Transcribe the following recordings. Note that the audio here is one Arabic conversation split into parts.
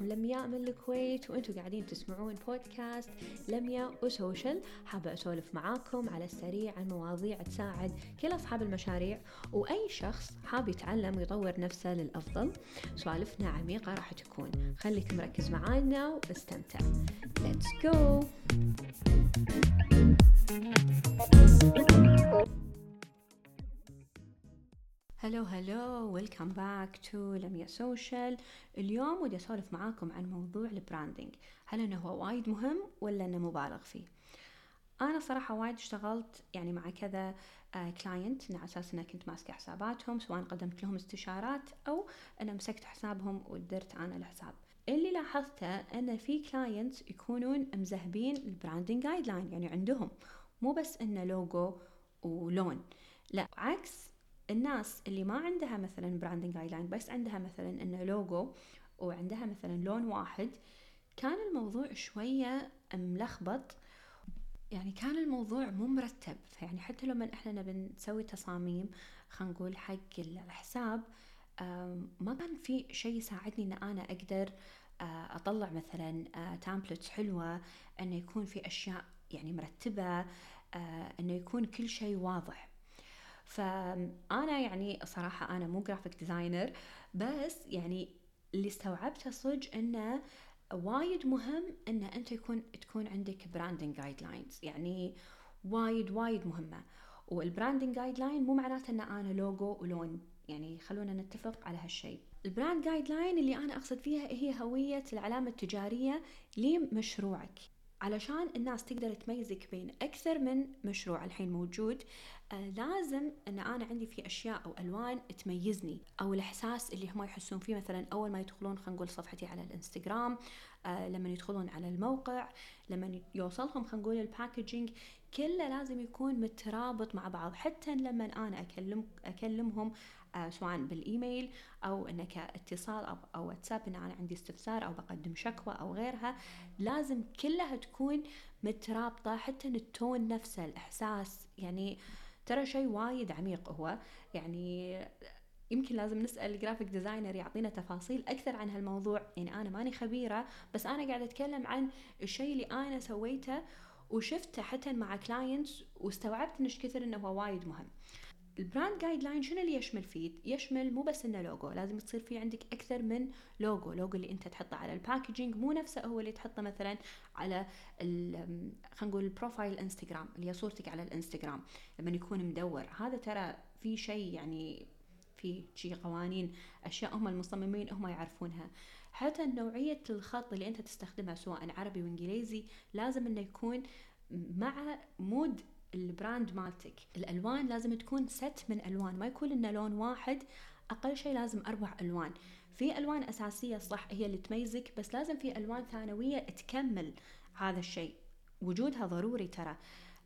معاكم لمياء من الكويت وأنتم قاعدين تسمعون بودكاست. لمياء وسوشل. حابة أسولف معاكم على السريع عن مواضيع تساعد كل أصحاب المشاريع. وأي شخص حاب يتعلم ويطور نفسه للأفضل سوالفنا عميقة راح تكون. خليك مركز معانا واستمتع. Let's go! hello hello welcome back to لميا Social اليوم ودي أسولف معاكم عن موضوع ال branding هل إنه هو وايد مهم ولا إنه مبالغ فيه؟ أنا صراحة وايد اشتغلت يعني مع كذا client على أساس إني كنت ماسكة حساباتهم سواء قدمت لهم استشارات أو أنا مسكت حسابهم ودرت أنا الحساب. اللي لاحظته إن في clients يكونون مذهبين ال branding guideline يعني عندهم. مو بس إنه لوجو ولون. لا عكس الناس اللي ما عندها مثلا branding guideline بس عندها مثلا إنه لوجو وعندها مثلا لون واحد كان الموضوع شوية ملخبط. يعني كان الموضوع مو مرتب. يعني حتى لما إحنا نبي نسوي تصاميم خلينا نقول حق الحساب ما كان في شيء يساعدني إن أنا أقدر أطلع مثلا templates حلوة إنه يكون في أشياء يعني مرتبة إنه يكون كل شيء واضح. فأنا يعني صراحة أنا مو graphic designer بس يعني اللي استوعبته صدق إنه وايد مهم إن أنت يكون تكون عندك branding guidelines يعني وايد وايد مهمة. وال branding guideline مو معناته إن أنا لوجو ولون. يعني خلونا نتفق على هالشيء. ال brand guideline اللي أنا أقصد فيها هي هوية العلامة التجارية لمشروعك. علشان الناس تقدر تميزك بين أكثر من مشروع الحين موجود لازم أن أنا عندي في أشياء أو ألوان تميزني أو الإحساس اللي هم يحسون فيه. مثلا أول ما يدخلون خلينا نقول صفحتي على الإنستغرام آه لما يدخلون على الموقع لما يوصلهم خلينا نقول ال packaging كله لازم يكون مترابط مع بعض. حتى لما أنا أكلم أكلمهم آه سواء بالإيميل أو إنه كاتصال أو أو واتساب إن أنا عندي استفسار أو بقدم شكوى أو غيرها لازم كلها تكون مترابطة. حتى ال tone نفسه الإحساس يعني ترى شيء وايد عميق هو. يعني يمكن لازم نسأل ال graphic designer يعطينا تفاصيل أكثر عن هالموضوع. يعني أنا ماني خبيرة بس أنا قاعدة أتكلم عن الشيء اللي أنا سويته وشفته حتى مع clients واستوعبت إيش كثر إنه هو وايد مهم. ال brand guideline شنو اللي يشمل فيه؟ يشمل مو بس إنه لوجو، لازم تصير في عندك أكثر من logo، logo اللي أنت تحطه على ال packaging مو نفسه هو اللي تحطه مثلا على خلينا نقول ال profile انستغرام اللي هي صورتك على الإنستغرام لما يكون مدور، هذا ترى في شيء يعني في شيء قوانين أشياء هم المصممين هم يعرفونها حتى نوعية الخط اللي أنت تستخدمها سواء عربي وإنجليزي لازم إنه يكون مع mood ال brand مالتك. الألوان لازم تكون set من ألوان ما يكون لنا لون واحد أقل شيء لازم أربع ألوان. في ألوان أساسية صح هي اللي تميزك بس لازم في ألوان ثانوية تكمل هذا الشيء وجودها ضروري ترى.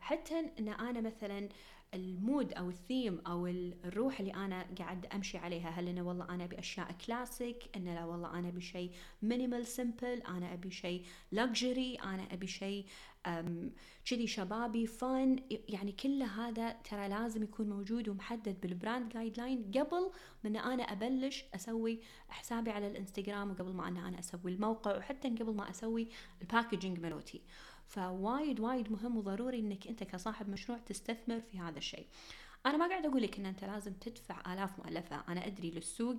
حتى إن أنا مثلا ال mood أو الثيم أو الروح اللي أنا قاعد أمشي عليها هل أنا والله أنا أبي أشياء كلاسيك ان لا والله أنا أبي شيء minimal simple أنا أبي شيء luxury أنا أبي شيء كذي شبابي fun يعني كل هذا ترى لازم يكون موجود ومحدد بال brand guideline قبل من أنا أبلش أسوي حسابي على الإنستغرام وقبل ما أنا أسوي الموقع وحتى قبل ما أسوي ال packaging مالتي فوايد وايد مهم وضروري إنك أنت كصاحب مشروع تستثمر في هذا الشيء. أنا ما قاعد أقول لك إن أنت لازم تدفع آلاف مؤلفة. أنا أدري للسوق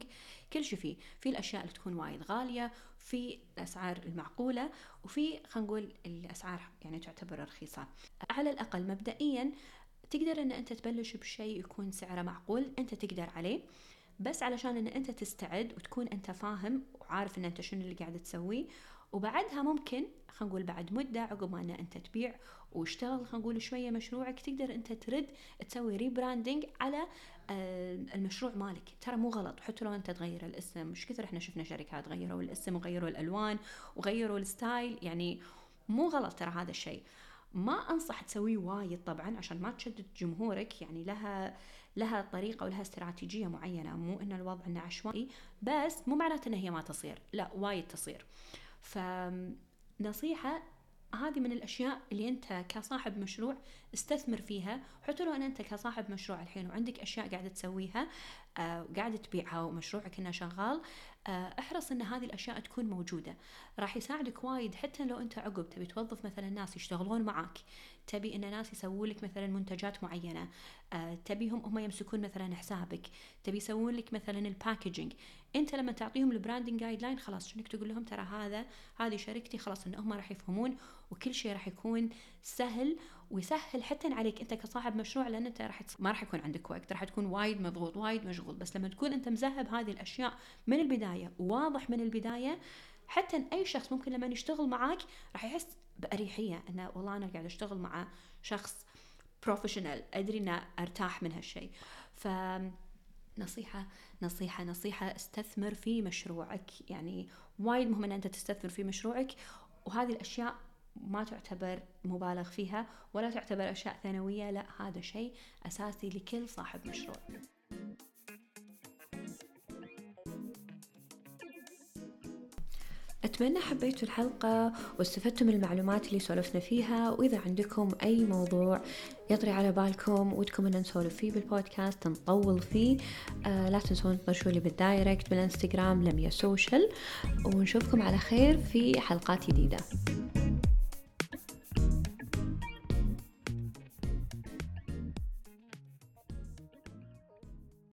كل شيء فيه. في الأشياء اللي تكون وايد غالية في الأسعار المعقولة وفي خلينا نقول الأسعار يعني تعتبر رخيصة. على الأقل مبدئيا تقدر إن أنت تبلش بشيء يكون سعره معقول أنت تقدر عليه بس علشان إن أنت تستعد وتكون أنت فاهم وعارف إن أنت شنو اللي قاعد تسويه وبعدها ممكن خلينا نقول بعد مدة عقب ما ان أنت تبيع واشتغل خلينا نقول شوية مشروعك تقدر أنت ترد تسوي rebranding على آه، المشروع مالك. ترى مو غلط حتى لو أنت تغير الاسم. مش كثر إحنا شفنا شركات غيروا الاسم وغيروا الألوان وغيروا ال style يعني مو غلط ترى هذا الشيء. ما أنصح تسويه وايد طبعا عشان ما تشتت جمهورك يعني لها لها طريقة ولها استراتيجية معينة. مو إن الوضع إنه عشوائي بس مو معناته ان هي ما تصير. لا وايد تصير. فنصيحة هذه من الأشياء اللي أنت كصاحب مشروع استثمر فيها. حتى لو أن أنت كصاحب مشروع الحين وعندك أشياء قاعدة تسويها آه وقاعده تبيعها ومشروعك إنه شغال آه أحرص إن هذه الأشياء تكون موجودة. راح يساعدك وايد حتى لو أنت عقب تبي توظف مثلا ناس يشتغلون معاك. تبي إن ناس يسوون لك مثلا منتجات معينة آه تبيهم هم يمسكون مثلا حسابك تبي يسوون لك مثلا ال packaging أنت لما تعطيهم ال branding guideline خلاص شنك تقول لهم ترى هذا هذه شركتي خلاص إن هم راح يفهمون وكل شيء راح يكون سهل ويسهل حتى عليك أنت كصاحب مشروع لأن أنت راح ما راح يكون عندك وقت راح تكون وايد مضغوط وايد مشغول. بس لما تكون أنت مذهب هذه الأشياء من البداية واضح من البداية حتى أي شخص ممكن لما يشتغل معاك راح يحس بأريحية إنه والله أنا قاعد أشتغل مع شخص بروفيشنال أدري ان أرتاح من هالشيء. ف نصيحة نصيحة نصيحة استثمر في مشروعك. يعني وايد مهم إن أنت تستثمر في مشروعك. وهذه الأشياء ما تعتبر مبالغ فيها ولا تعتبر أشياء ثانوية لا هذا شيء أساسي لكل صاحب مشروع. أتمنى حبيتوا الحلقة واستفدتوا من المعلومات اللي سولفنا فيها وإذا عندكم أي موضوع يطري على بالكم ودكم أن نسولف فيه بالبودكاست نطول فيه آه لا تنسون تطرشوا لي بال direct بالإنستغرام لميا سوشيال ونشوفكم على خير في حلقات جديدة.